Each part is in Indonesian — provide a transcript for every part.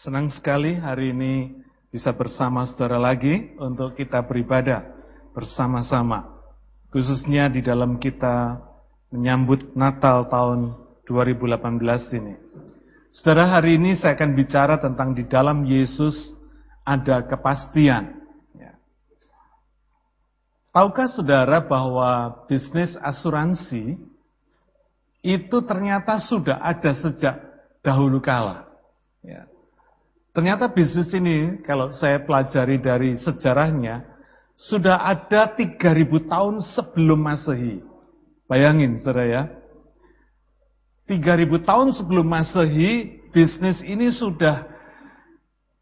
Senang sekali hari ini bisa bersama saudara lagi untuk kita beribadah bersama-sama. Khususnya di dalam kita menyambut Natal tahun 2018 ini. Saudara, hari ini saya akan bicara tentang di dalam Yesus ada kepastian. Ya. Tahukah saudara bahwa bisnis asuransi itu ternyata sudah ada sejak dahulu kala. Ya. Ternyata bisnis ini, kalau saya pelajari dari sejarahnya, sudah ada 3000 tahun sebelum masehi. Bayangin saudara ya. 3000 tahun sebelum masehi, bisnis ini sudah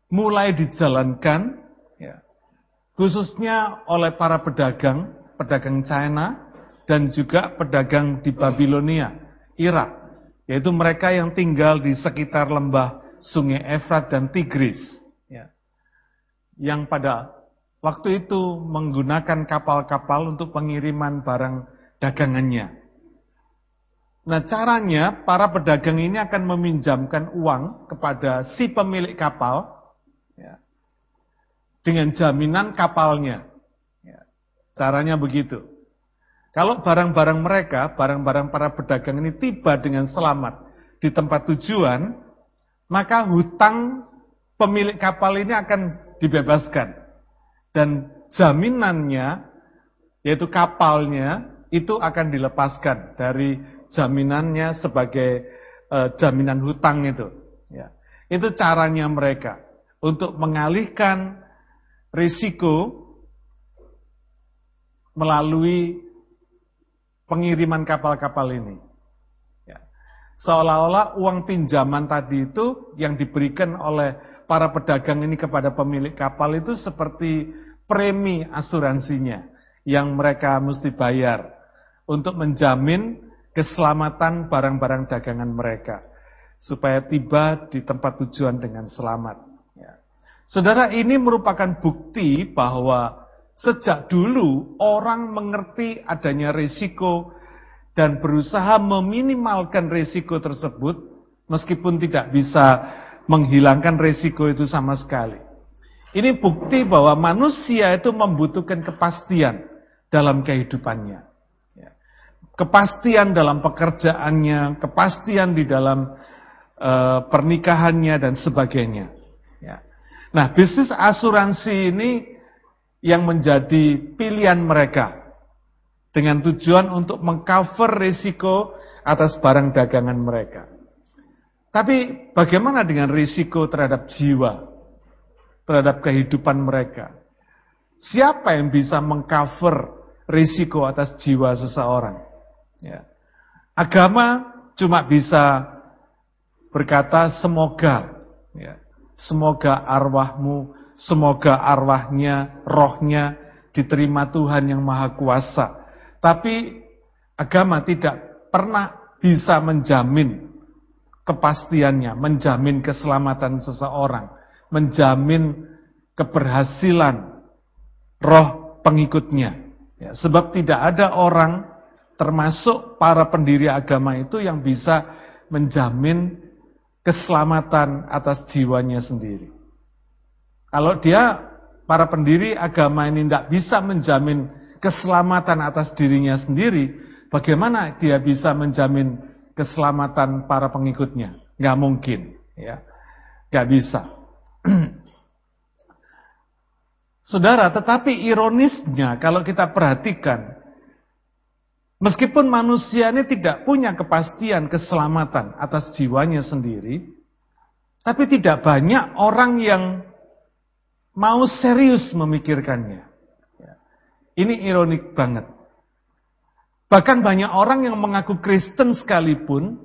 mulai dijalankan, ya, khususnya oleh para pedagang, pedagang China, dan juga pedagang di Babilonia, Irak. Yaitu mereka yang tinggal di sekitar lembah sungai Efrat dan Tigris. Ya. Yang pada waktu itu menggunakan kapal-kapal untuk pengiriman barang dagangannya. Nah caranya para pedagang ini akan meminjamkan uang kepada si pemilik kapal ya, dengan jaminan kapalnya. Ya, caranya begitu. Kalau barang-barang mereka, barang-barang para pedagang ini tiba dengan selamat di tempat tujuan, maka hutang pemilik kapal ini akan dibebaskan. Dan jaminannya, yaitu kapalnya, itu akan dilepaskan dari jaminannya sebagai uh, jaminan hutang itu. Ya. Itu caranya mereka untuk mengalihkan risiko melalui pengiriman kapal-kapal ini. Seolah-olah uang pinjaman tadi itu yang diberikan oleh para pedagang ini kepada pemilik kapal itu seperti premi asuransinya yang mereka mesti bayar untuk menjamin keselamatan barang-barang dagangan mereka supaya tiba di tempat tujuan dengan selamat. Ya. Saudara, ini merupakan bukti bahwa sejak dulu orang mengerti adanya risiko dan berusaha meminimalkan risiko tersebut meskipun tidak bisa menghilangkan risiko itu sama sekali. Ini bukti bahwa manusia itu membutuhkan kepastian dalam kehidupannya. Ya. Kepastian dalam pekerjaannya, kepastian di dalam uh, pernikahannya dan sebagainya. Ya. Nah, bisnis asuransi ini yang menjadi pilihan mereka dengan tujuan untuk mengcover risiko atas barang dagangan mereka. Tapi bagaimana dengan risiko terhadap jiwa, terhadap kehidupan mereka? Siapa yang bisa mengcover risiko atas jiwa seseorang? Ya. Agama cuma bisa berkata semoga, ya. semoga arwahmu, semoga arwahnya, rohnya diterima Tuhan yang Maha Kuasa tapi agama tidak pernah bisa menjamin kepastiannya, menjamin keselamatan seseorang, menjamin keberhasilan roh pengikutnya. Ya, sebab tidak ada orang termasuk para pendiri agama itu yang bisa menjamin keselamatan atas jiwanya sendiri. Kalau dia para pendiri agama ini tidak bisa menjamin keselamatan atas dirinya sendiri, bagaimana dia bisa menjamin keselamatan para pengikutnya? Gak mungkin, ya, gak bisa. Saudara, tetapi ironisnya kalau kita perhatikan, meskipun manusia ini tidak punya kepastian keselamatan atas jiwanya sendiri, tapi tidak banyak orang yang mau serius memikirkannya. Ini ironik banget. Bahkan banyak orang yang mengaku Kristen sekalipun,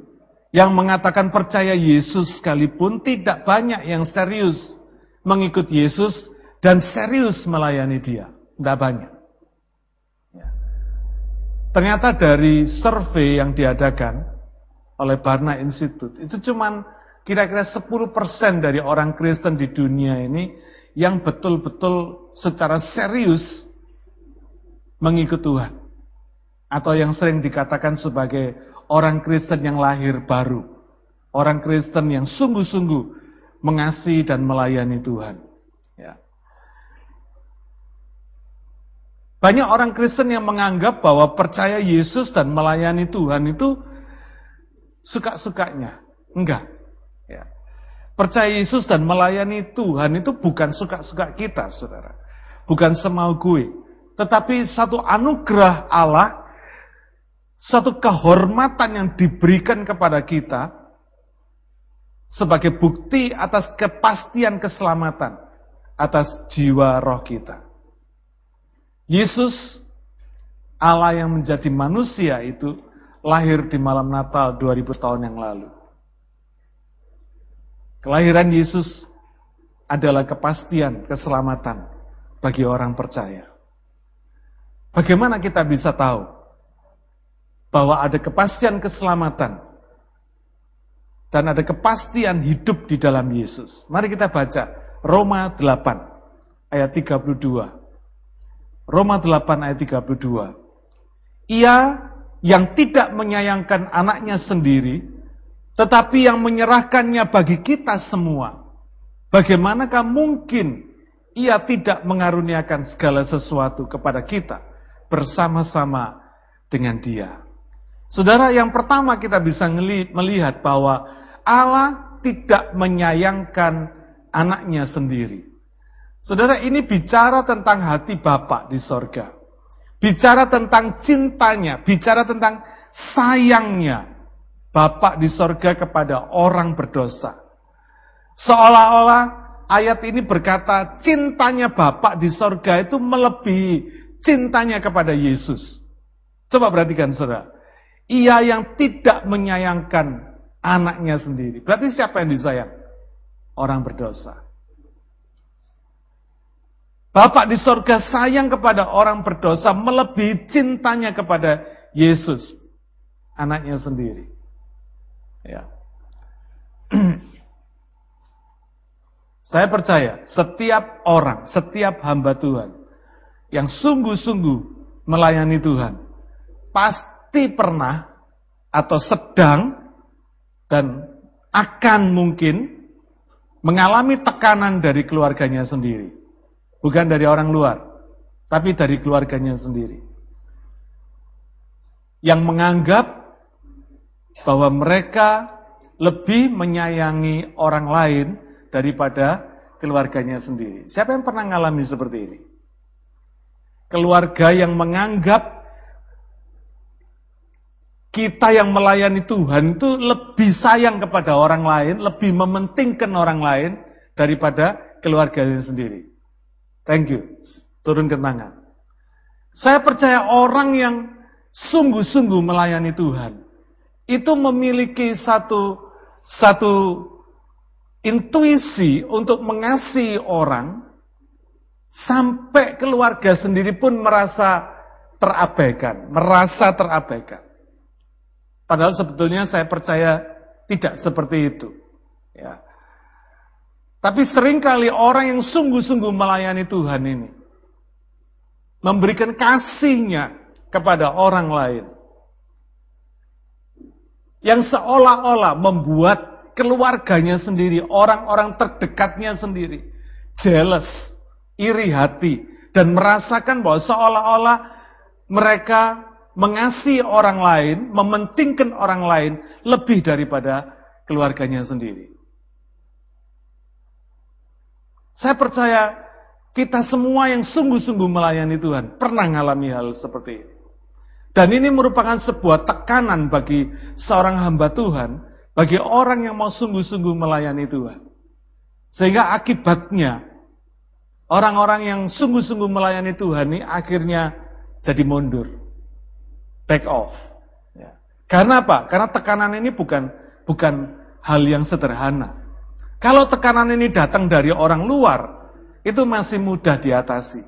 yang mengatakan percaya Yesus sekalipun, tidak banyak yang serius mengikut Yesus dan serius melayani dia. Tidak banyak. Ya. Ternyata dari survei yang diadakan oleh Barna Institute, itu cuma kira-kira 10% dari orang Kristen di dunia ini yang betul-betul secara serius mengikut Tuhan. Atau yang sering dikatakan sebagai orang Kristen yang lahir baru. Orang Kristen yang sungguh-sungguh mengasihi dan melayani Tuhan. Ya. Banyak orang Kristen yang menganggap bahwa percaya Yesus dan melayani Tuhan itu suka-sukanya. Enggak. Ya. Percaya Yesus dan melayani Tuhan itu bukan suka-suka kita, saudara. Bukan semau gue. Tetapi satu anugerah Allah, satu kehormatan yang diberikan kepada kita, sebagai bukti atas kepastian keselamatan atas jiwa roh kita. Yesus Allah yang menjadi manusia itu lahir di malam Natal 2000 tahun yang lalu. Kelahiran Yesus adalah kepastian keselamatan bagi orang percaya. Bagaimana kita bisa tahu bahwa ada kepastian keselamatan dan ada kepastian hidup di dalam Yesus? Mari kita baca Roma 8 ayat 32. Roma 8 ayat 32. Ia yang tidak menyayangkan anaknya sendiri, tetapi yang menyerahkannya bagi kita semua. Bagaimanakah mungkin ia tidak mengaruniakan segala sesuatu kepada kita bersama-sama dengan dia? Saudara, yang pertama kita bisa melihat bahwa Allah tidak menyayangkan anaknya sendiri. Saudara ini bicara tentang hati Bapak di sorga. Bicara tentang cintanya, bicara tentang sayangnya Bapak di sorga kepada orang berdosa. Seolah-olah ayat ini berkata cintanya Bapak di sorga itu melebihi cintanya kepada Yesus. Coba perhatikan saudara. Ia yang tidak menyayangkan anaknya sendiri. Berarti siapa yang disayang? Orang berdosa. Bapak di sorga sayang kepada orang berdosa melebihi cintanya kepada Yesus, anaknya sendiri. Ya. Saya percaya setiap orang, setiap hamba Tuhan yang sungguh-sungguh melayani Tuhan, pasti pernah atau sedang dan akan mungkin mengalami tekanan dari keluarganya sendiri. Bukan dari orang luar, tapi dari keluarganya sendiri. Yang menganggap bahwa mereka lebih menyayangi orang lain daripada keluarganya sendiri. Siapa yang pernah mengalami seperti ini? Keluarga yang menganggap kita yang melayani Tuhan itu lebih sayang kepada orang lain, lebih mementingkan orang lain daripada keluarganya sendiri. Thank you. Turun ke tangan. Saya percaya orang yang sungguh-sungguh melayani Tuhan itu memiliki satu satu intuisi untuk mengasihi orang sampai keluarga sendiri pun merasa terabaikan, merasa terabaikan. Padahal sebetulnya saya percaya tidak seperti itu. Ya. Tapi sering kali orang yang sungguh-sungguh melayani Tuhan ini memberikan kasihnya kepada orang lain. Yang seolah-olah membuat keluarganya sendiri, orang-orang terdekatnya sendiri jealous, iri hati dan merasakan bahwa seolah-olah mereka mengasihi orang lain, mementingkan orang lain lebih daripada keluarganya sendiri. Saya percaya kita semua yang sungguh-sungguh melayani Tuhan pernah mengalami hal seperti ini. Dan ini merupakan sebuah tekanan bagi seorang hamba Tuhan, bagi orang yang mau sungguh-sungguh melayani Tuhan. Sehingga akibatnya orang-orang yang sungguh-sungguh melayani Tuhan ini akhirnya jadi mundur. Back off. Ya. Karena apa? Karena tekanan ini bukan bukan hal yang sederhana. Kalau tekanan ini datang dari orang luar, itu masih mudah diatasi.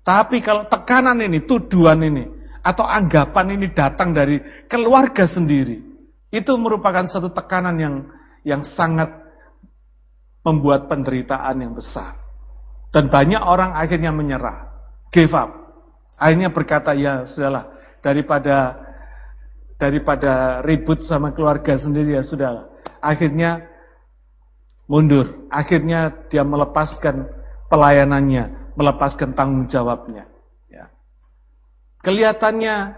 Tapi kalau tekanan ini, tuduhan ini, atau anggapan ini datang dari keluarga sendiri, itu merupakan satu tekanan yang yang sangat membuat penderitaan yang besar. Dan banyak orang akhirnya menyerah, give up. Akhirnya berkata, ya sudahlah, daripada daripada ribut sama keluarga sendiri ya sudahlah. Akhirnya mundur. Akhirnya dia melepaskan pelayanannya, melepaskan tanggung jawabnya. Ya. Kelihatannya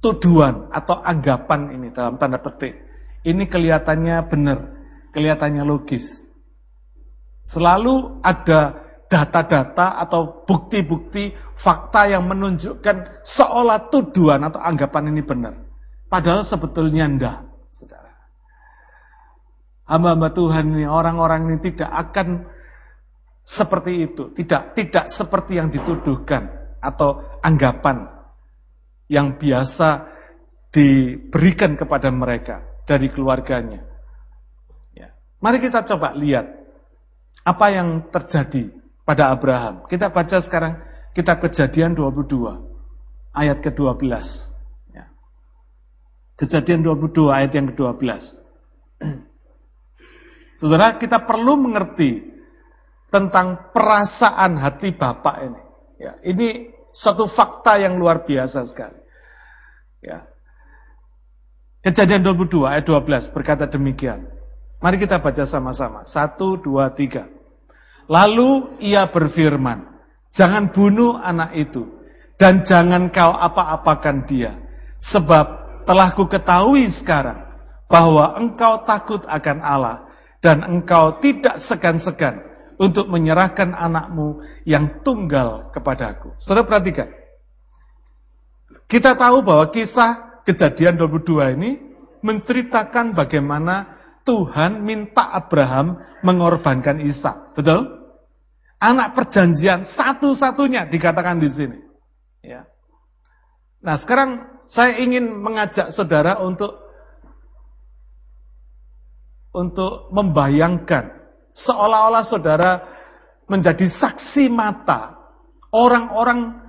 tuduhan atau anggapan ini dalam tanda petik, ini kelihatannya benar, kelihatannya logis. Selalu ada data-data atau bukti-bukti fakta yang menunjukkan seolah tuduhan atau anggapan ini benar. Padahal sebetulnya enggak, saudara. Hamba-hamba Tuhan ini, orang-orang ini tidak akan seperti itu. Tidak tidak seperti yang dituduhkan atau anggapan yang biasa diberikan kepada mereka dari keluarganya. Ya. Mari kita coba lihat apa yang terjadi pada Abraham. Kita baca sekarang kitab kejadian 22 ayat ke-12. Kejadian 22 ayat yang ke-12. Saudara, kita perlu mengerti tentang perasaan hati Bapak ini. Ya, ini suatu fakta yang luar biasa sekali. Ya. Kejadian 22 ayat 12 berkata demikian. Mari kita baca sama-sama. Satu, dua, tiga. Lalu ia berfirman, jangan bunuh anak itu, dan jangan kau apa-apakan dia, sebab telah ku ketahui sekarang bahwa engkau takut akan Allah dan engkau tidak segan-segan untuk menyerahkan anakmu yang tunggal kepadaku. Saudara perhatikan. Kita tahu bahwa kisah kejadian 22 ini menceritakan bagaimana Tuhan minta Abraham mengorbankan Ishak. Betul? Anak perjanjian satu-satunya dikatakan di sini. Ya. Nah sekarang saya ingin mengajak saudara untuk untuk membayangkan seolah-olah saudara menjadi saksi mata orang-orang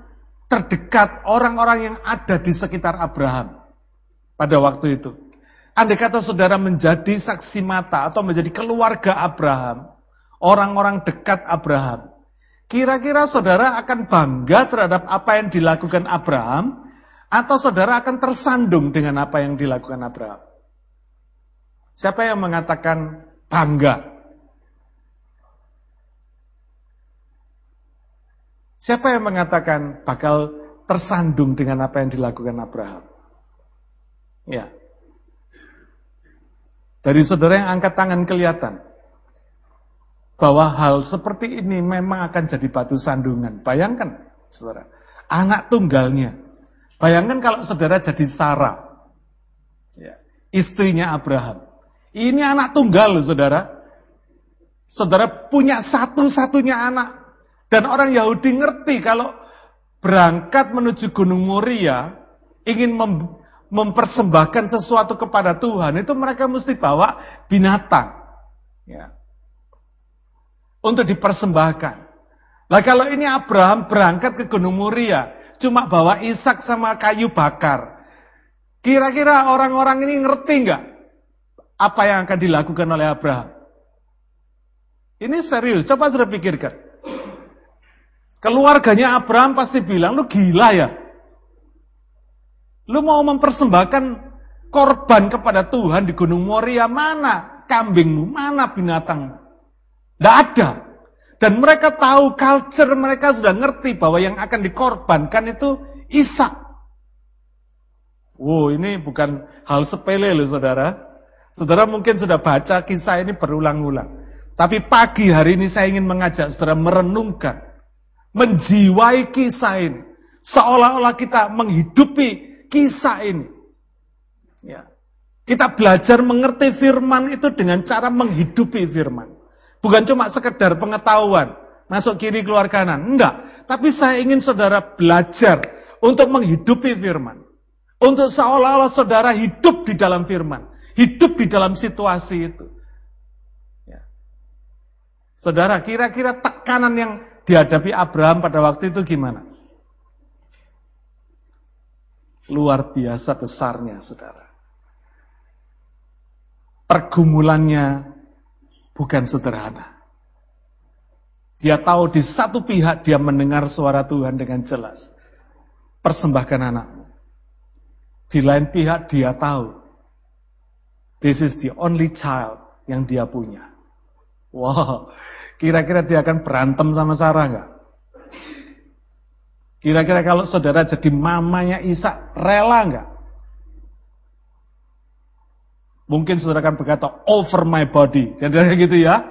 terdekat, orang-orang yang ada di sekitar Abraham pada waktu itu. Andai kata saudara menjadi saksi mata atau menjadi keluarga Abraham, orang-orang dekat Abraham, kira-kira saudara akan bangga terhadap apa yang dilakukan Abraham atau saudara akan tersandung dengan apa yang dilakukan Abraham? Siapa yang mengatakan bangga? Siapa yang mengatakan bakal tersandung dengan apa yang dilakukan Abraham? Ya. Dari saudara yang angkat tangan kelihatan bahwa hal seperti ini memang akan jadi batu sandungan. Bayangkan, saudara, anak tunggalnya Bayangkan kalau saudara jadi Sarah, ya, istrinya Abraham. Ini anak tunggal saudara. Saudara punya satu-satunya anak. Dan orang Yahudi ngerti kalau berangkat menuju Gunung Moria, ingin mem mempersembahkan sesuatu kepada Tuhan, itu mereka mesti bawa binatang. Ya. Untuk dipersembahkan. Nah kalau ini Abraham berangkat ke Gunung Moria, cuma bawa isak sama kayu bakar. Kira-kira orang-orang ini ngerti nggak apa yang akan dilakukan oleh Abraham? Ini serius, coba sudah pikirkan. Keluarganya Abraham pasti bilang, lu gila ya? Lu mau mempersembahkan korban kepada Tuhan di Gunung Moria, mana kambingmu, mana binatang? Tidak ada. Dan mereka tahu culture mereka sudah ngerti bahwa yang akan dikorbankan itu Ishak. Wow, ini bukan hal sepele loh saudara. Saudara mungkin sudah baca kisah ini berulang-ulang. Tapi pagi hari ini saya ingin mengajak saudara merenungkan. Menjiwai kisah ini. Seolah-olah kita menghidupi kisah ini. Ya. Kita belajar mengerti firman itu dengan cara menghidupi firman. Bukan cuma sekedar pengetahuan, masuk kiri keluar kanan. Enggak. Tapi saya ingin saudara belajar untuk menghidupi firman. Untuk seolah-olah saudara hidup di dalam firman. Hidup di dalam situasi itu. Ya. Saudara, kira-kira tekanan yang dihadapi Abraham pada waktu itu gimana? Luar biasa besarnya, saudara. Pergumulannya bukan sederhana. Dia tahu di satu pihak dia mendengar suara Tuhan dengan jelas. Persembahkan anakmu. Di lain pihak dia tahu. This is the only child yang dia punya. Wow, kira-kira dia akan berantem sama Sarah nggak? Kira-kira kalau saudara jadi mamanya Isa, rela nggak? Mungkin saudara akan berkata, over my body. Kira-kira gitu ya.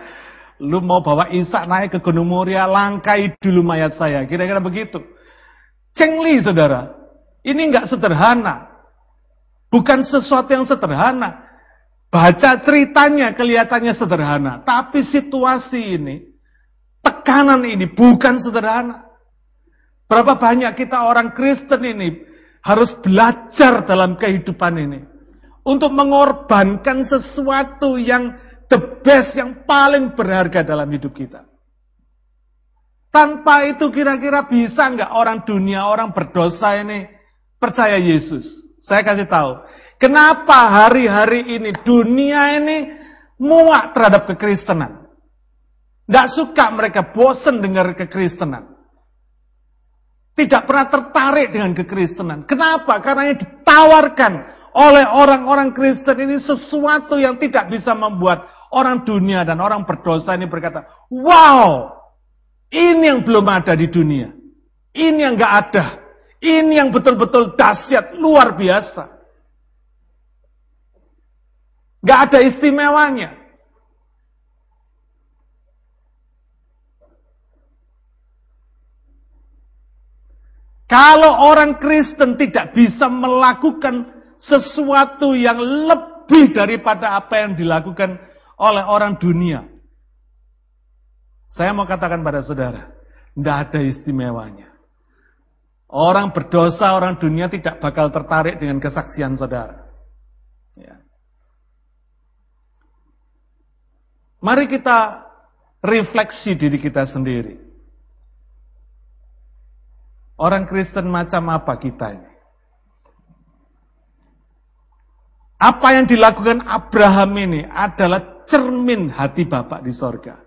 Lu mau bawa Isa naik ke Gunung Muria, langkai dulu mayat saya. Kira-kira begitu. Cengli saudara. Ini nggak sederhana. Bukan sesuatu yang sederhana. Baca ceritanya kelihatannya sederhana. Tapi situasi ini, tekanan ini bukan sederhana. Berapa banyak kita orang Kristen ini harus belajar dalam kehidupan ini. Untuk mengorbankan sesuatu yang the best, yang paling berharga dalam hidup kita. Tanpa itu kira-kira bisa nggak orang dunia, orang berdosa ini percaya Yesus? Saya kasih tahu. Kenapa hari-hari ini dunia ini muak terhadap kekristenan? Tidak suka mereka bosan dengar kekristenan. Tidak pernah tertarik dengan kekristenan. Kenapa? Karena yang ditawarkan oleh orang-orang Kristen ini sesuatu yang tidak bisa membuat orang dunia dan orang berdosa ini berkata, wow, ini yang belum ada di dunia. Ini yang gak ada. Ini yang betul-betul dahsyat, luar biasa. Gak ada istimewanya. Kalau orang Kristen tidak bisa melakukan sesuatu yang lebih daripada apa yang dilakukan oleh orang dunia. Saya mau katakan pada saudara, tidak ada istimewanya. Orang berdosa, orang dunia tidak bakal tertarik dengan kesaksian saudara. Ya. Mari kita refleksi diri kita sendiri. Orang Kristen macam apa kita ini? Apa yang dilakukan Abraham ini adalah cermin hati Bapak di sorga.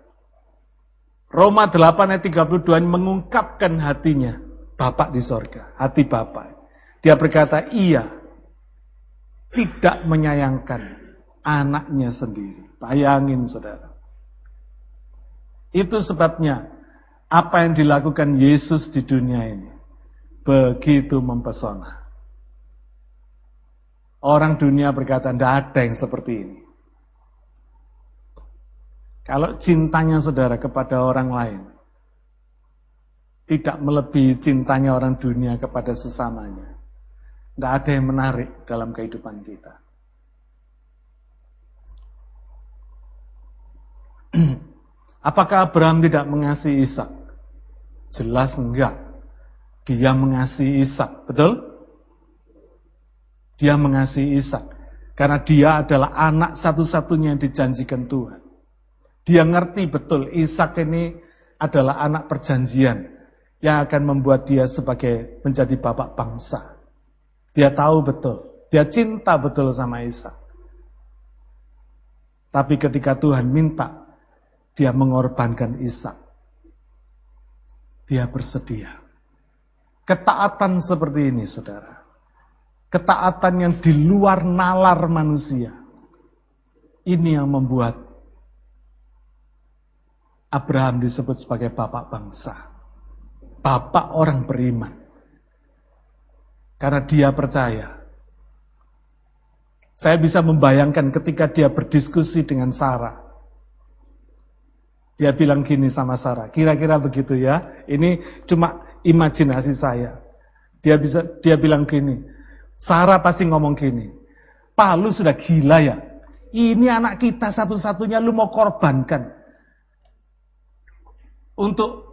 Roma 8 ayat 32 mengungkapkan hatinya Bapak di sorga, hati Bapak. Dia berkata, iya, tidak menyayangkan anaknya sendiri. Bayangin saudara. Itu sebabnya apa yang dilakukan Yesus di dunia ini begitu mempesona. Orang dunia berkata, tidak ada yang seperti ini. Kalau cintanya saudara kepada orang lain, tidak melebihi cintanya orang dunia kepada sesamanya. Tidak ada yang menarik dalam kehidupan kita. Apakah Abraham tidak mengasihi Ishak? Jelas enggak. Dia mengasihi Ishak, betul? Dia mengasihi Ishak karena dia adalah anak satu-satunya yang dijanjikan Tuhan. Dia ngerti betul Ishak ini adalah anak perjanjian yang akan membuat dia sebagai menjadi bapak bangsa. Dia tahu betul, dia cinta betul sama Ishak. Tapi ketika Tuhan minta dia mengorbankan Ishak. Dia bersedia. Ketaatan seperti ini, saudara. Ketaatan yang di luar nalar manusia. Ini yang membuat Abraham disebut sebagai bapak bangsa. Bapak orang beriman. Karena dia percaya. Saya bisa membayangkan ketika dia berdiskusi dengan Sarah. Dia bilang gini sama Sarah, kira-kira begitu ya. Ini cuma imajinasi saya. Dia bisa dia bilang gini, Sarah pasti ngomong gini, Pak lu sudah gila ya. Ini anak kita satu-satunya lu mau korbankan. Untuk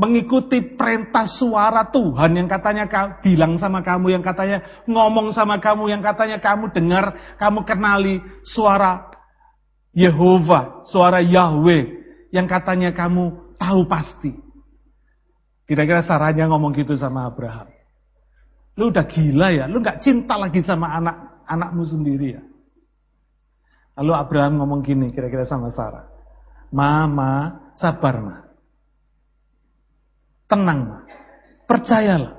mengikuti perintah suara Tuhan yang katanya bilang sama kamu, yang katanya ngomong sama kamu, yang katanya kamu dengar, kamu kenali suara Yehova, suara Yahweh yang katanya kamu tahu pasti. Kira-kira saranya ngomong gitu sama Abraham. Lu udah gila ya, lu gak cinta lagi sama anak anakmu sendiri ya. Lalu Abraham ngomong gini kira-kira sama Sarah. Mama, sabar ma. Tenang ma. Percayalah.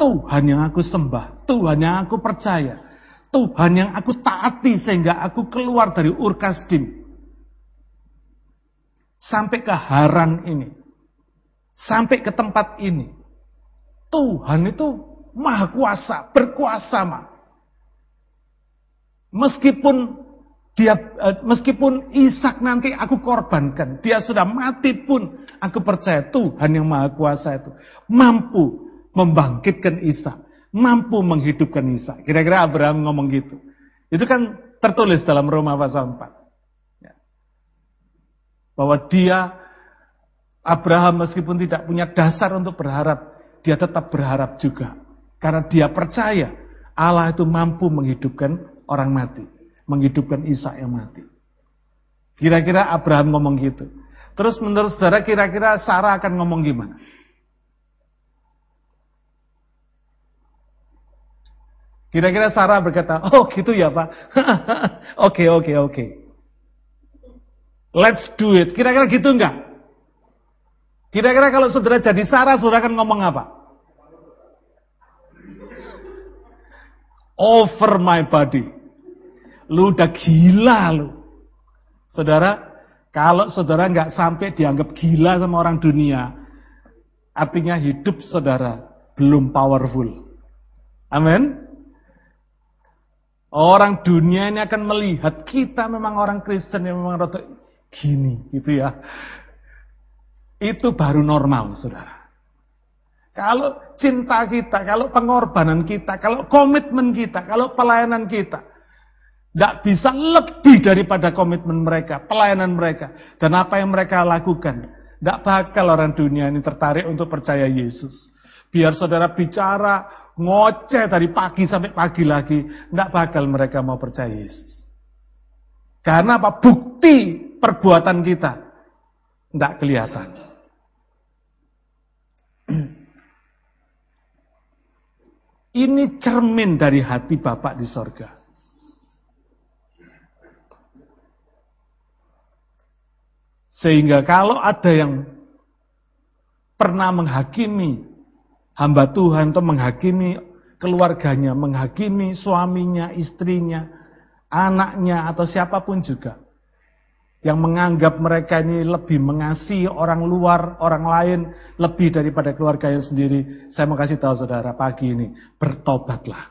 Tuhan yang aku sembah, Tuhan yang aku percaya. Tuhan yang aku taati sehingga aku keluar dari Urkasdim. Sampai ke Haran ini. Sampai ke tempat ini. Tuhan itu maha kuasa, berkuasa mah. Meskipun dia eh, meskipun Ishak nanti aku korbankan, dia sudah mati pun aku percaya Tuhan yang maha kuasa itu mampu membangkitkan Ishak mampu menghidupkan Isa. Kira-kira Abraham ngomong gitu. Itu kan tertulis dalam Roma pasal 4. Ya. Bahwa dia, Abraham meskipun tidak punya dasar untuk berharap, dia tetap berharap juga. Karena dia percaya Allah itu mampu menghidupkan orang mati. Menghidupkan Isa yang mati. Kira-kira Abraham ngomong gitu. Terus menurut saudara kira-kira Sarah akan ngomong gimana? Kira-kira Sarah berkata, oh gitu ya Pak. Oke, oke, oke. Let's do it. Kira-kira gitu enggak? Kira-kira kalau saudara jadi Sarah, saudara akan ngomong apa? Over my body. Lu udah gila lu. Saudara, kalau saudara nggak sampai dianggap gila sama orang dunia, artinya hidup saudara belum powerful. Amin. Orang dunia ini akan melihat kita memang orang Kristen yang memang rata gini gitu ya. Itu baru normal, saudara. Kalau cinta kita, kalau pengorbanan kita, kalau komitmen kita, kalau pelayanan kita, tidak bisa lebih daripada komitmen mereka, pelayanan mereka, dan apa yang mereka lakukan. Tidak bakal orang dunia ini tertarik untuk percaya Yesus. Biar saudara bicara, ngoceh dari pagi sampai pagi lagi, tidak bakal mereka mau percaya Yesus. Karena apa? Bukti perbuatan kita tidak kelihatan. Ini cermin dari hati Bapak di sorga. Sehingga kalau ada yang pernah menghakimi hamba Tuhan itu menghakimi keluarganya, menghakimi suaminya, istrinya, anaknya, atau siapa pun juga. Yang menganggap mereka ini lebih mengasihi orang luar, orang lain, lebih daripada keluarganya sendiri. Saya mau kasih tahu saudara pagi ini, bertobatlah.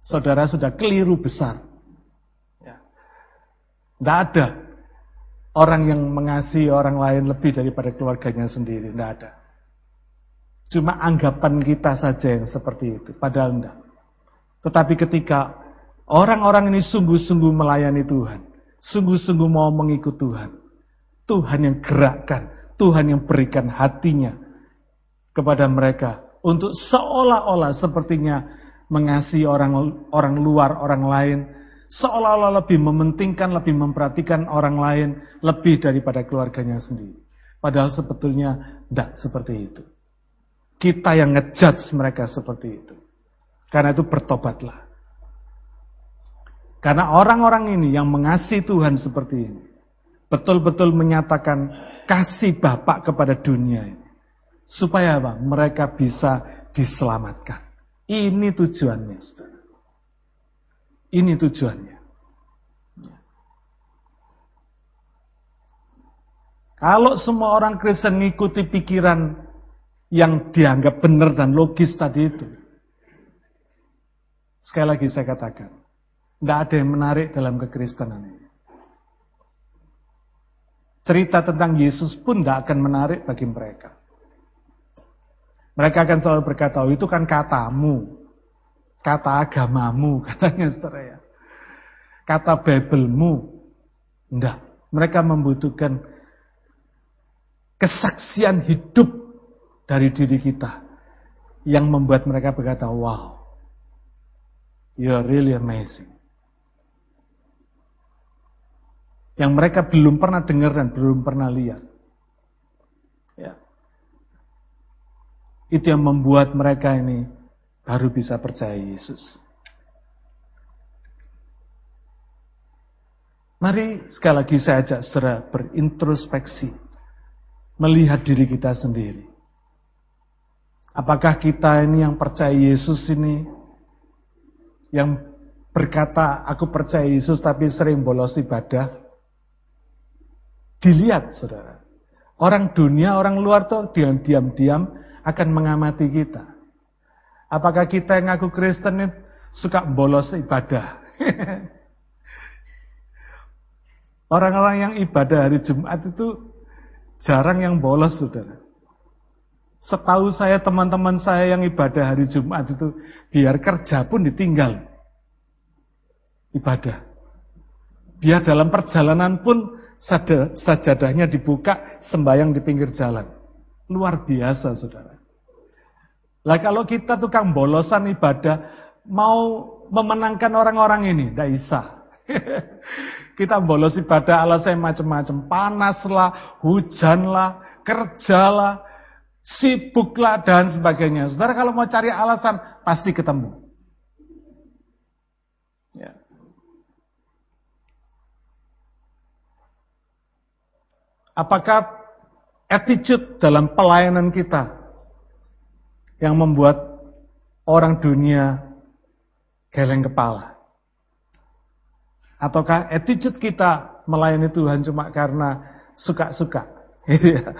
Saudara sudah keliru besar. Ya. Tidak ada orang yang mengasihi orang lain lebih daripada keluarganya sendiri. Tidak ada. Cuma anggapan kita saja yang seperti itu, padahal enggak. Tetapi ketika orang-orang ini sungguh-sungguh melayani Tuhan, sungguh-sungguh mau mengikut Tuhan, Tuhan yang gerakkan, Tuhan yang berikan hatinya kepada mereka untuk seolah-olah sepertinya mengasihi orang orang luar, orang lain, seolah-olah lebih mementingkan, lebih memperhatikan orang lain lebih daripada keluarganya sendiri. Padahal sebetulnya tidak seperti itu. Kita yang ngejudge mereka seperti itu. Karena itu bertobatlah. Karena orang-orang ini yang mengasihi Tuhan seperti ini. Betul-betul menyatakan kasih Bapak kepada dunia ini. Supaya apa? Mereka bisa diselamatkan. Ini tujuannya. Saudara. Ini tujuannya. Kalau semua orang Kristen mengikuti pikiran yang dianggap benar dan logis tadi itu. Sekali lagi saya katakan, tidak ada yang menarik dalam kekristenan ini. Cerita tentang Yesus pun tidak akan menarik bagi mereka. Mereka akan selalu berkata, oh, itu kan katamu, kata agamamu, katanya saudara ya. Kata Bibelmu. Tidak. Mereka membutuhkan kesaksian hidup dari diri kita yang membuat mereka berkata, wow, you are really amazing. Yang mereka belum pernah dengar dan belum pernah lihat. Ya. Itu yang membuat mereka ini baru bisa percaya Yesus. Mari sekali lagi saya ajak saudara berintrospeksi. Melihat diri kita sendiri. Apakah kita ini yang percaya Yesus ini yang berkata, aku percaya Yesus tapi sering bolos ibadah. Dilihat, saudara. Orang dunia, orang luar tuh diam-diam akan mengamati kita. Apakah kita yang ngaku Kristen itu suka bolos ibadah? Orang-orang yang ibadah hari Jumat itu jarang yang bolos, saudara. Setahu saya teman-teman saya yang ibadah hari Jumat itu biar kerja pun ditinggal. Ibadah. Dia dalam perjalanan pun sajadahnya dibuka sembayang di pinggir jalan. Luar biasa saudara. Lah kalau kita tukang bolosan ibadah mau memenangkan orang-orang ini, tidak bisa. kita bolos ibadah alasan macam-macam, panas lah, hujan lah, kerja lah, sibuklah dan sebagainya. Saudara kalau mau cari alasan pasti ketemu. Ya. Apakah attitude dalam pelayanan kita yang membuat orang dunia geleng kepala? Ataukah attitude kita melayani Tuhan cuma karena suka-suka? Gitu ya.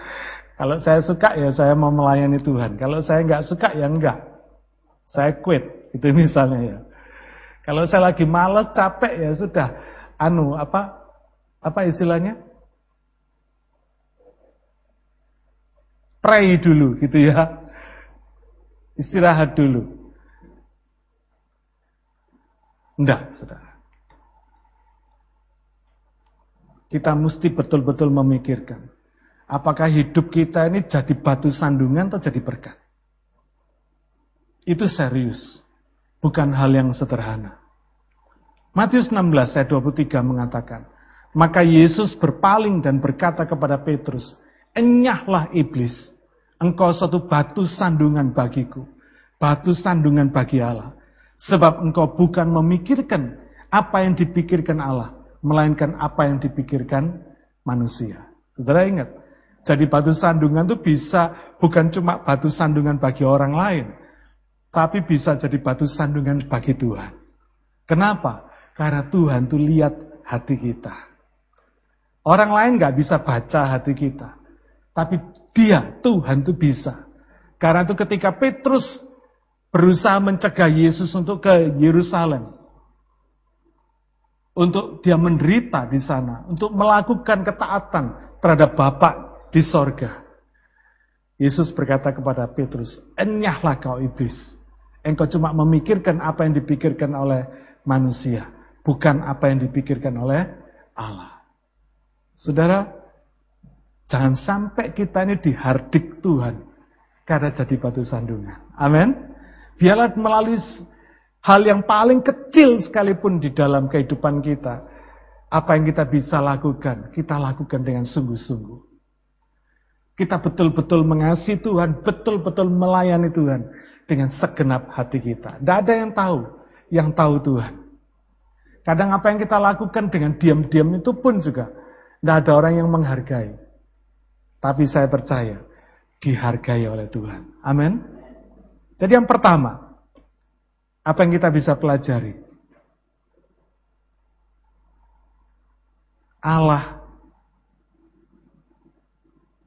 Kalau saya suka ya saya mau melayani Tuhan. Kalau saya nggak suka ya enggak. Saya quit. Itu misalnya ya. Kalau saya lagi males, capek ya sudah. Anu apa? Apa istilahnya? Pray dulu gitu ya. Istirahat dulu. Enggak, saudara. Kita mesti betul-betul memikirkan Apakah hidup kita ini jadi batu sandungan atau jadi berkat? Itu serius. Bukan hal yang sederhana. Matius 16 ayat 23 mengatakan, Maka Yesus berpaling dan berkata kepada Petrus, Enyahlah iblis, engkau suatu batu sandungan bagiku, batu sandungan bagi Allah. Sebab engkau bukan memikirkan apa yang dipikirkan Allah, melainkan apa yang dipikirkan manusia. Saudara ingat, jadi batu sandungan itu bisa bukan cuma batu sandungan bagi orang lain, tapi bisa jadi batu sandungan bagi Tuhan. Kenapa? Karena Tuhan tuh lihat hati kita. Orang lain nggak bisa baca hati kita, tapi Dia Tuhan tuh bisa. Karena itu ketika Petrus berusaha mencegah Yesus untuk ke Yerusalem, untuk dia menderita di sana, untuk melakukan ketaatan terhadap Bapak di sorga. Yesus berkata kepada Petrus, enyahlah kau iblis. Engkau cuma memikirkan apa yang dipikirkan oleh manusia, bukan apa yang dipikirkan oleh Allah. Saudara, jangan sampai kita ini dihardik Tuhan karena jadi batu sandungan. Amin. Biarlah melalui hal yang paling kecil sekalipun di dalam kehidupan kita, apa yang kita bisa lakukan, kita lakukan dengan sungguh-sungguh. Kita betul-betul mengasihi Tuhan, betul-betul melayani Tuhan dengan segenap hati kita. Tidak ada yang tahu, yang tahu Tuhan. Kadang apa yang kita lakukan dengan diam-diam itu pun juga tidak ada orang yang menghargai. Tapi saya percaya dihargai oleh Tuhan. Amin. Jadi yang pertama, apa yang kita bisa pelajari? Allah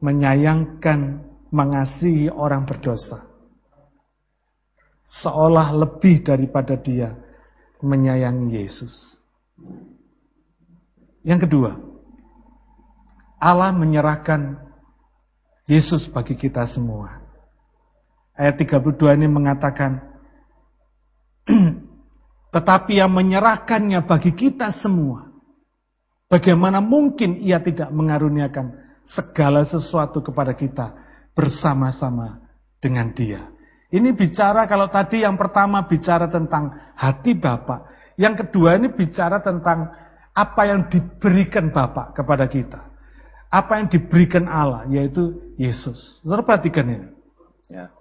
menyayangkan, mengasihi orang berdosa. Seolah lebih daripada dia menyayangi Yesus. Yang kedua, Allah menyerahkan Yesus bagi kita semua. Ayat 32 ini mengatakan, tetapi yang menyerahkannya bagi kita semua, bagaimana mungkin ia tidak mengaruniakan segala sesuatu kepada kita bersama-sama dengan dia. Ini bicara kalau tadi yang pertama bicara tentang hati Bapak, yang kedua ini bicara tentang apa yang diberikan Bapak kepada kita. Apa yang diberikan Allah, yaitu Yesus. Saudara perhatikan ini. Ya.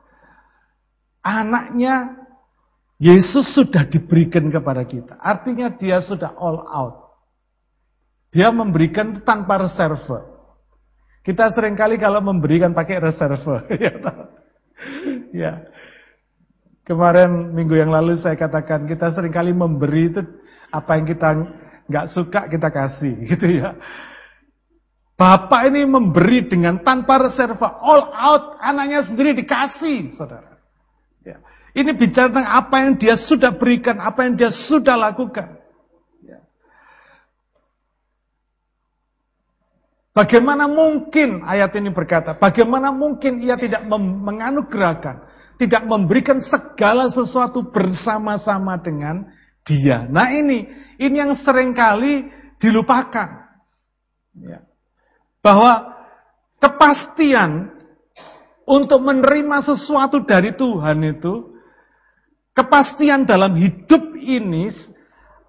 Anaknya Yesus sudah diberikan kepada kita. Artinya dia sudah all out. Dia memberikan tanpa reserve. Kita sering kali kalau memberikan pakai reserve. ya. Kemarin minggu yang lalu saya katakan kita sering kali memberi itu apa yang kita nggak suka kita kasih gitu ya. Bapak ini memberi dengan tanpa reserva, all out, anaknya sendiri dikasih, saudara. Ya. Ini bicara tentang apa yang dia sudah berikan, apa yang dia sudah lakukan. Ya. Bagaimana mungkin ayat ini berkata, bagaimana mungkin ia tidak menganugerahkan tidak memberikan segala sesuatu bersama-sama dengan dia. Nah ini, ini yang sering kali dilupakan. Ya. Bahwa kepastian untuk menerima sesuatu dari Tuhan itu, kepastian dalam hidup ini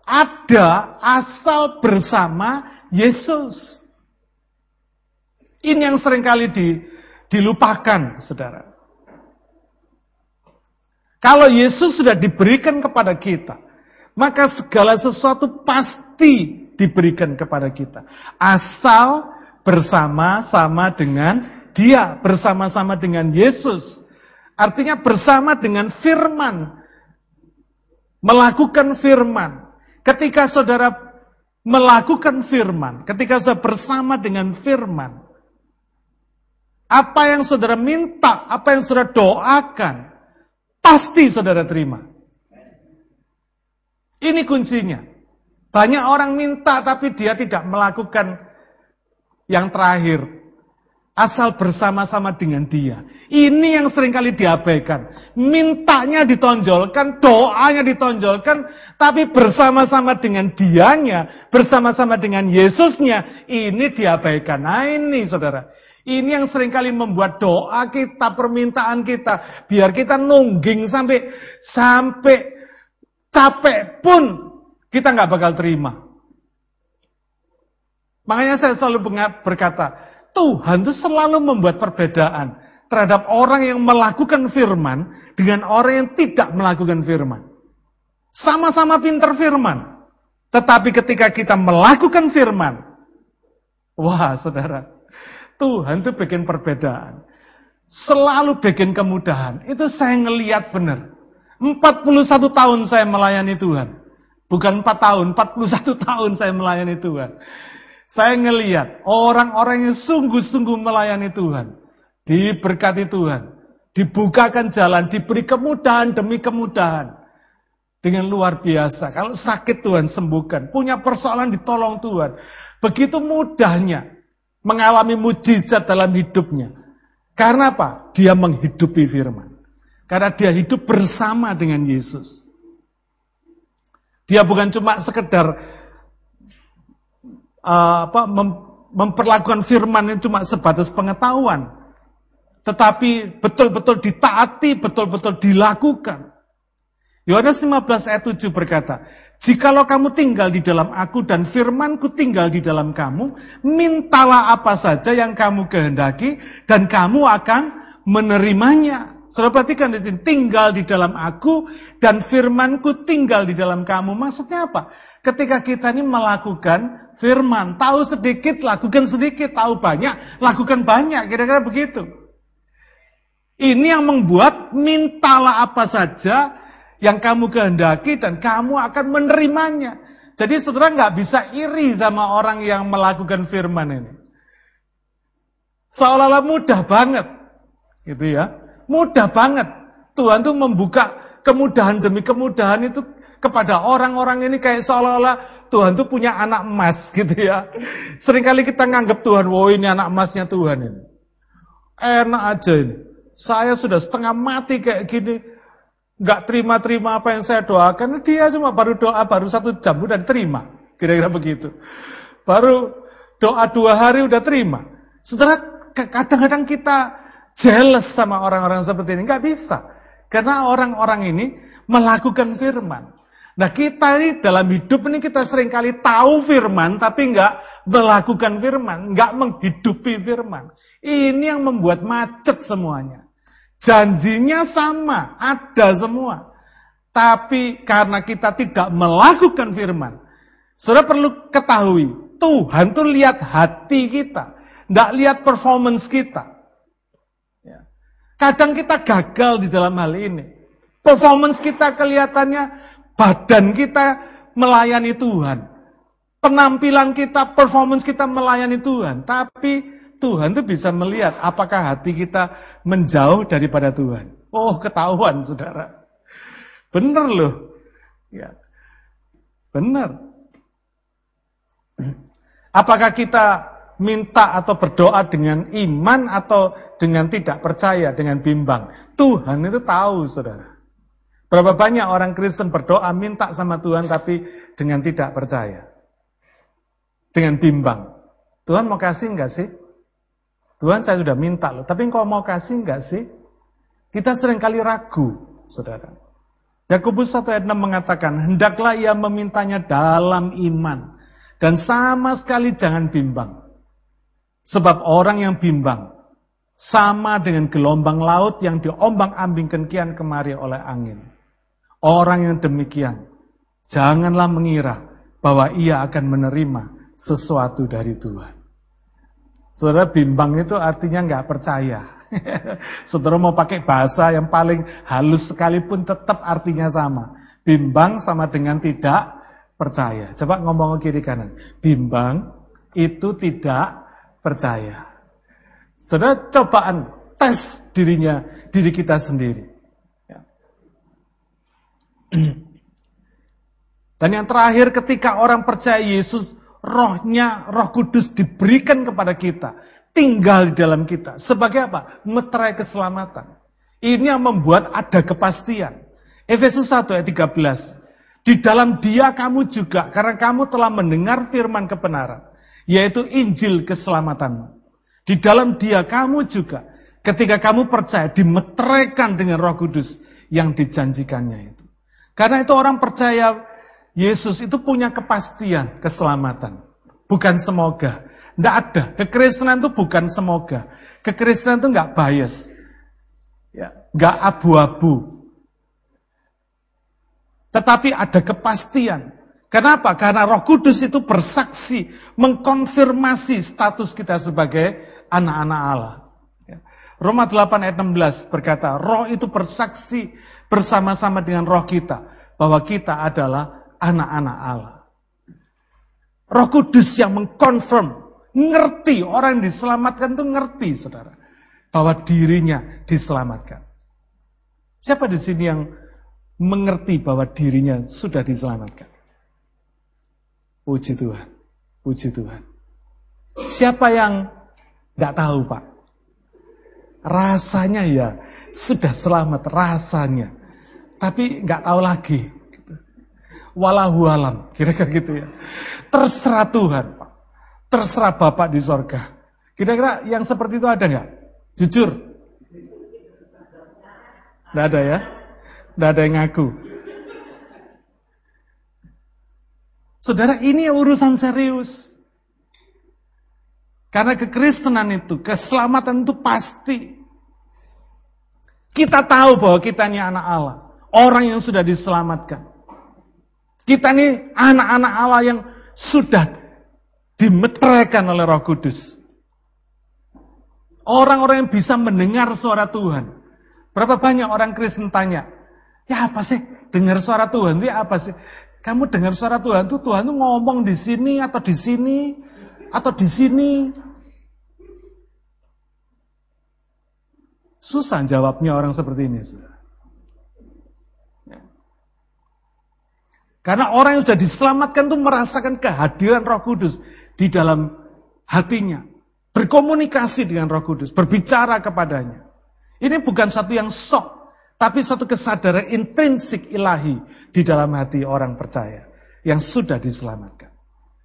ada asal bersama Yesus. Ini yang sering kali di, dilupakan, saudara. Kalau Yesus sudah diberikan kepada kita, maka segala sesuatu pasti diberikan kepada kita. Asal bersama-sama dengan dia, bersama-sama dengan Yesus. Artinya bersama dengan firman. Melakukan firman. Ketika saudara melakukan firman, ketika saudara bersama dengan firman, apa yang saudara minta, apa yang saudara doakan, Pasti saudara terima. Ini kuncinya. Banyak orang minta tapi dia tidak melakukan yang terakhir. Asal bersama-sama dengan dia. Ini yang sering kali diabaikan. Mintanya ditonjolkan, doanya ditonjolkan, tapi bersama-sama dengan dianya, bersama-sama dengan Yesusnya, ini diabaikan. Nah ini saudara. Ini yang sering kali membuat doa kita, permintaan kita, biar kita nungging sampai sampai capek pun kita nggak bakal terima. Makanya saya selalu berkata, Tuhan itu selalu membuat perbedaan terhadap orang yang melakukan firman dengan orang yang tidak melakukan firman. Sama-sama pinter firman. Tetapi ketika kita melakukan firman, wah saudara, Tuhan itu bikin perbedaan. Selalu bikin kemudahan. Itu saya ngeliat benar. 41 tahun saya melayani Tuhan. Bukan 4 tahun, 41 tahun saya melayani Tuhan. Saya ngeliat orang-orang yang sungguh-sungguh melayani Tuhan. Diberkati Tuhan. Dibukakan jalan, diberi kemudahan demi kemudahan. Dengan luar biasa. Kalau sakit Tuhan sembuhkan. Punya persoalan ditolong Tuhan. Begitu mudahnya mengalami mujizat dalam hidupnya. Karena apa? Dia menghidupi firman. Karena dia hidup bersama dengan Yesus. Dia bukan cuma sekedar uh, apa mem, memperlakukan firman cuma sebatas pengetahuan. Tetapi betul-betul ditaati, betul-betul dilakukan. Yohanes 15 ayat 7 berkata, Jikalau kamu tinggal di dalam aku dan firmanku tinggal di dalam kamu, mintalah apa saja yang kamu kehendaki dan kamu akan menerimanya. Sudah perhatikan di sini, tinggal di dalam aku dan firmanku tinggal di dalam kamu. Maksudnya apa? Ketika kita ini melakukan firman, tahu sedikit, lakukan sedikit, tahu banyak, lakukan banyak, kira-kira begitu. Ini yang membuat mintalah apa saja yang kamu kehendaki dan kamu akan menerimanya. Jadi saudara nggak bisa iri sama orang yang melakukan firman ini. Seolah-olah mudah banget. Gitu ya. Mudah banget. Tuhan tuh membuka kemudahan demi kemudahan itu kepada orang-orang ini kayak seolah-olah Tuhan tuh punya anak emas gitu ya. Seringkali kita nganggap Tuhan, wow ini anak emasnya Tuhan ini. Enak aja ini. Saya sudah setengah mati kayak gini nggak terima-terima apa yang saya doakan, dia cuma baru doa baru satu jam udah terima, kira-kira begitu. Baru doa dua hari udah terima. Setelah kadang-kadang kita jealous sama orang-orang seperti ini, nggak bisa, karena orang-orang ini melakukan firman. Nah kita ini dalam hidup ini kita sering kali tahu firman, tapi nggak melakukan firman, nggak menghidupi firman. Ini yang membuat macet semuanya. Janjinya sama, ada semua. Tapi karena kita tidak melakukan firman, sudah perlu ketahui, Tuhan tuh lihat hati kita, tidak lihat performance kita. Ya. Kadang kita gagal di dalam hal ini. Performance kita kelihatannya badan kita melayani Tuhan. Penampilan kita, performance kita melayani Tuhan. Tapi Tuhan itu bisa melihat apakah hati kita menjauh daripada Tuhan. Oh, ketahuan saudara. Benar loh. Ya. Benar. Apakah kita minta atau berdoa dengan iman atau dengan tidak percaya, dengan bimbang. Tuhan itu tahu, saudara. Berapa banyak orang Kristen berdoa minta sama Tuhan tapi dengan tidak percaya. Dengan bimbang. Tuhan mau kasih enggak sih? Tuhan saya sudah minta loh, tapi engkau mau kasih enggak sih? Kita sering kali ragu, saudara. Yakobus 1 ayat 6 mengatakan, hendaklah ia memintanya dalam iman. Dan sama sekali jangan bimbang. Sebab orang yang bimbang sama dengan gelombang laut yang diombang-ambingkan kian kemari oleh angin. Orang yang demikian, janganlah mengira bahwa ia akan menerima sesuatu dari Tuhan. Saudara bimbang itu artinya nggak percaya. Saudara mau pakai bahasa yang paling halus sekalipun tetap artinya sama. Bimbang sama dengan tidak percaya. Coba ngomong ke kiri kanan. Bimbang itu tidak percaya. Saudara cobaan tes dirinya, diri kita sendiri. Dan yang terakhir ketika orang percaya Yesus, rohnya, roh kudus diberikan kepada kita. Tinggal di dalam kita. Sebagai apa? Meterai keselamatan. Ini yang membuat ada kepastian. Efesus 1 ayat 13. Di dalam dia kamu juga, karena kamu telah mendengar firman kebenaran, yaitu Injil keselamatan. Di dalam dia kamu juga, ketika kamu percaya, dimeteraikan dengan roh kudus yang dijanjikannya itu. Karena itu orang percaya Yesus itu punya kepastian keselamatan. Bukan semoga. Tidak ada. Kekristenan itu bukan semoga. Kekristenan itu nggak bias. Ya, nggak abu-abu. Tetapi ada kepastian. Kenapa? Karena Roh Kudus itu bersaksi, mengkonfirmasi status kita sebagai anak-anak Allah. Ya. Roma 8 ayat 16 berkata, Roh itu bersaksi bersama-sama dengan roh kita bahwa kita adalah anak-anak Allah. Roh Kudus yang mengkonfirm, ngerti orang yang diselamatkan itu ngerti, saudara, bahwa dirinya diselamatkan. Siapa di sini yang mengerti bahwa dirinya sudah diselamatkan. Puji Tuhan, puji Tuhan. Siapa yang nggak tahu Pak? Rasanya ya sudah selamat rasanya, tapi nggak tahu lagi. Walahu alam, kira-kira gitu ya. Terserah Tuhan Pak, terserah Bapak di sorga. Kira-kira yang seperti itu ada nggak? Jujur, nggak ada ya? Tidak ada yang ngaku. Saudara, ini urusan serius. Karena kekristenan itu, keselamatan itu pasti. Kita tahu bahwa kita ini anak Allah. Orang yang sudah diselamatkan. Kita ini anak-anak Allah yang sudah dimeteraikan oleh roh kudus. Orang-orang yang bisa mendengar suara Tuhan. Berapa banyak orang Kristen tanya, Ya apa sih? Dengar suara Tuhan itu apa sih? Kamu dengar suara Tuhan itu Tuhan itu ngomong di sini atau di sini atau di sini. Susah jawabnya orang seperti ini. Karena orang yang sudah diselamatkan itu merasakan kehadiran Roh Kudus di dalam hatinya. Berkomunikasi dengan Roh Kudus, berbicara kepadanya. Ini bukan satu yang sok, tapi satu kesadaran intrinsik ilahi di dalam hati orang percaya yang sudah diselamatkan.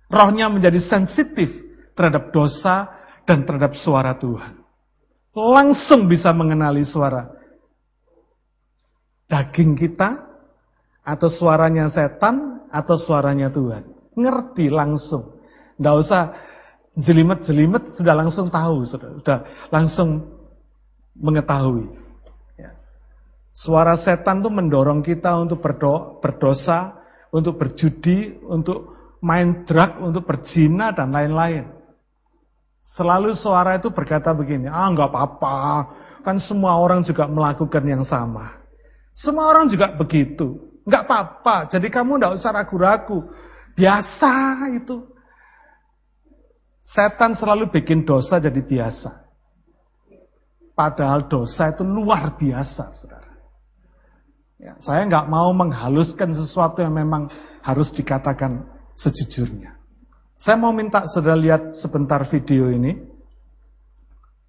Rohnya menjadi sensitif terhadap dosa dan terhadap suara Tuhan. Langsung bisa mengenali suara daging kita atau suaranya setan atau suaranya Tuhan. Ngerti langsung. Tidak usah jelimet-jelimet sudah langsung tahu, sudah, sudah langsung mengetahui. Suara setan itu mendorong kita untuk berdo berdosa, untuk berjudi, untuk main drug, untuk berzina, dan lain-lain. Selalu suara itu berkata begini, ah nggak apa-apa, kan semua orang juga melakukan yang sama. Semua orang juga begitu. Enggak apa-apa, jadi kamu enggak usah ragu-ragu. Biasa itu. Setan selalu bikin dosa jadi biasa. Padahal dosa itu luar biasa, saudara. Ya, saya nggak mau menghaluskan sesuatu yang memang harus dikatakan sejujurnya. Saya mau minta saudara lihat sebentar video ini.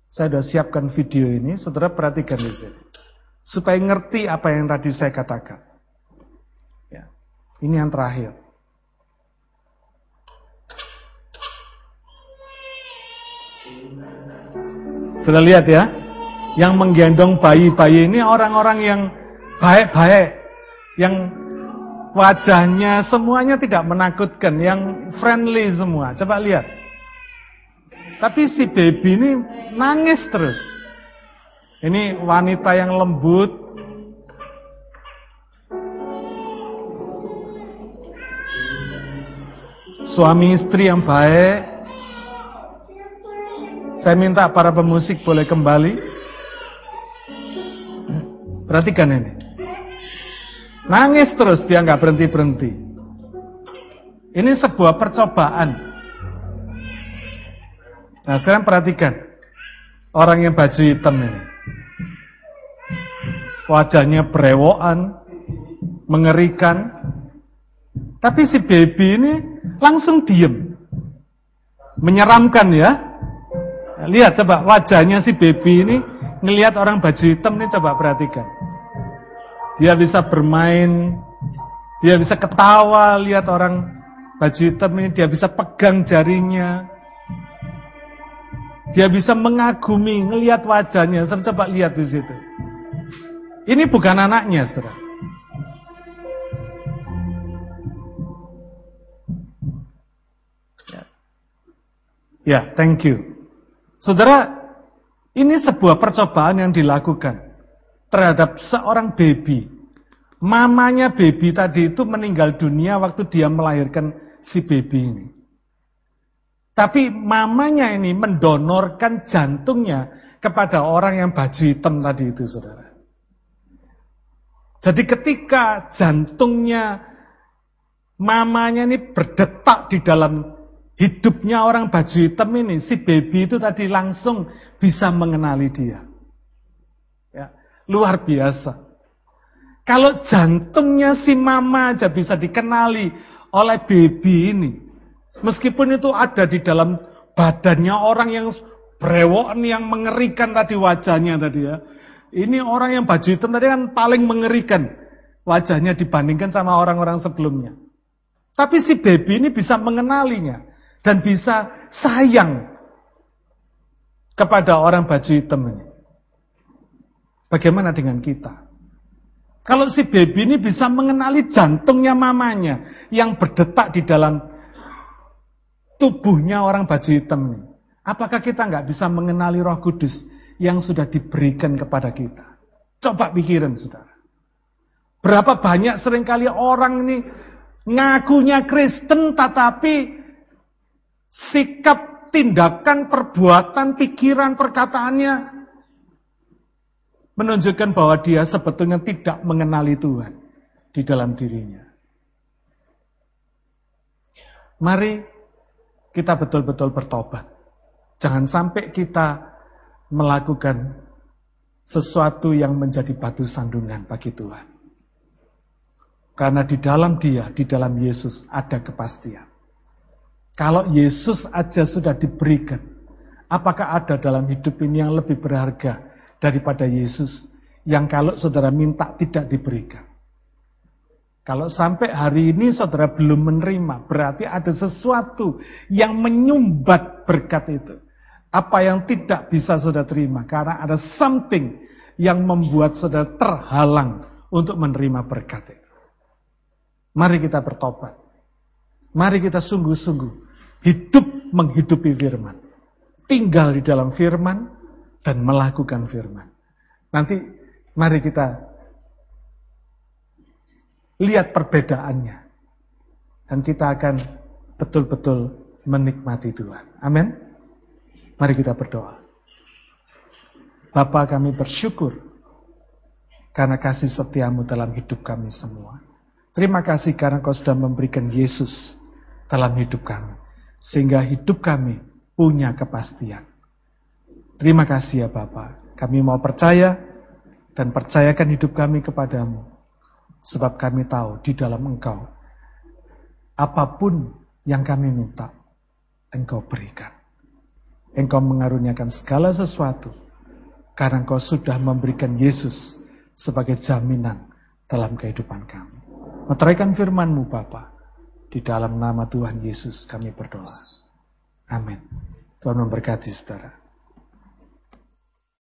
Saya sudah siapkan video ini, saudara perhatikan di sini. Supaya ngerti apa yang tadi saya katakan. Ya, ini yang terakhir. Sudah lihat ya? Yang menggendong bayi-bayi ini orang-orang yang baik-baik. Yang wajahnya semuanya tidak menakutkan. Yang friendly semua. Coba lihat. Tapi si baby ini nangis terus. Ini wanita yang lembut. Suami istri yang baik. Saya minta para pemusik boleh kembali. Perhatikan ini. Nangis terus dia nggak berhenti berhenti. Ini sebuah percobaan. Nah sekarang perhatikan orang yang baju hitam ini. Wajahnya berewokan, mengerikan. Tapi si baby ini langsung diem. Menyeramkan ya. Lihat coba wajahnya si baby ini ngelihat orang baju hitam ini coba perhatikan. Dia bisa bermain, dia bisa ketawa lihat orang baju hitam ini, dia bisa pegang jarinya. Dia bisa mengagumi, ngelihat wajahnya. Saya coba lihat di situ. Ini bukan anaknya, Saudara. Ya, thank you. Saudara, ini sebuah percobaan yang dilakukan terhadap seorang baby. Mamanya baby tadi itu meninggal dunia waktu dia melahirkan si baby ini. Tapi mamanya ini mendonorkan jantungnya kepada orang yang baju hitam tadi itu, saudara. Jadi ketika jantungnya mamanya ini berdetak di dalam hidupnya orang baju hitam ini, si baby itu tadi langsung bisa mengenali dia. Ya, luar biasa. Kalau jantungnya si mama aja bisa dikenali oleh baby ini, meskipun itu ada di dalam badannya orang yang brewok yang mengerikan tadi wajahnya tadi ya. Ini orang yang baju hitam tadi kan paling mengerikan wajahnya dibandingkan sama orang-orang sebelumnya. Tapi si baby ini bisa mengenalinya dan bisa sayang kepada orang baju hitam ini. Bagaimana dengan kita? Kalau si baby ini bisa mengenali jantungnya mamanya yang berdetak di dalam tubuhnya orang baju hitam ini. Apakah kita nggak bisa mengenali roh kudus yang sudah diberikan kepada kita? Coba pikirin saudara. Berapa banyak sering kali orang ini ngakunya Kristen tetapi sikap, tindakan, perbuatan, pikiran, perkataannya menunjukkan bahwa dia sebetulnya tidak mengenali Tuhan di dalam dirinya. Mari kita betul-betul bertobat. Jangan sampai kita melakukan sesuatu yang menjadi batu sandungan bagi Tuhan. Karena di dalam dia, di dalam Yesus ada kepastian. Kalau Yesus aja sudah diberikan, apakah ada dalam hidup ini yang lebih berharga daripada Yesus yang kalau saudara minta tidak diberikan? Kalau sampai hari ini saudara belum menerima, berarti ada sesuatu yang menyumbat berkat itu. Apa yang tidak bisa saudara terima, karena ada something yang membuat saudara terhalang untuk menerima berkat itu. Mari kita bertobat. Mari kita sungguh-sungguh hidup menghidupi firman. Tinggal di dalam firman dan melakukan firman. Nanti mari kita lihat perbedaannya. Dan kita akan betul-betul menikmati Tuhan. Amin. Mari kita berdoa. Bapa kami bersyukur karena kasih setiamu dalam hidup kami semua. Terima kasih karena kau sudah memberikan Yesus dalam hidup kami. Sehingga hidup kami punya kepastian. Terima kasih ya Bapak. Kami mau percaya dan percayakan hidup kami kepadamu. Sebab kami tahu di dalam engkau. Apa pun yang kami minta, engkau berikan. Engkau mengaruniakan segala sesuatu. Karena engkau sudah memberikan Yesus sebagai jaminan dalam kehidupan kami. Meteraikan firman-Mu Bapa. Di dalam nama Tuhan Yesus kami berdoa. Amin. Tuhan memberkati saudara.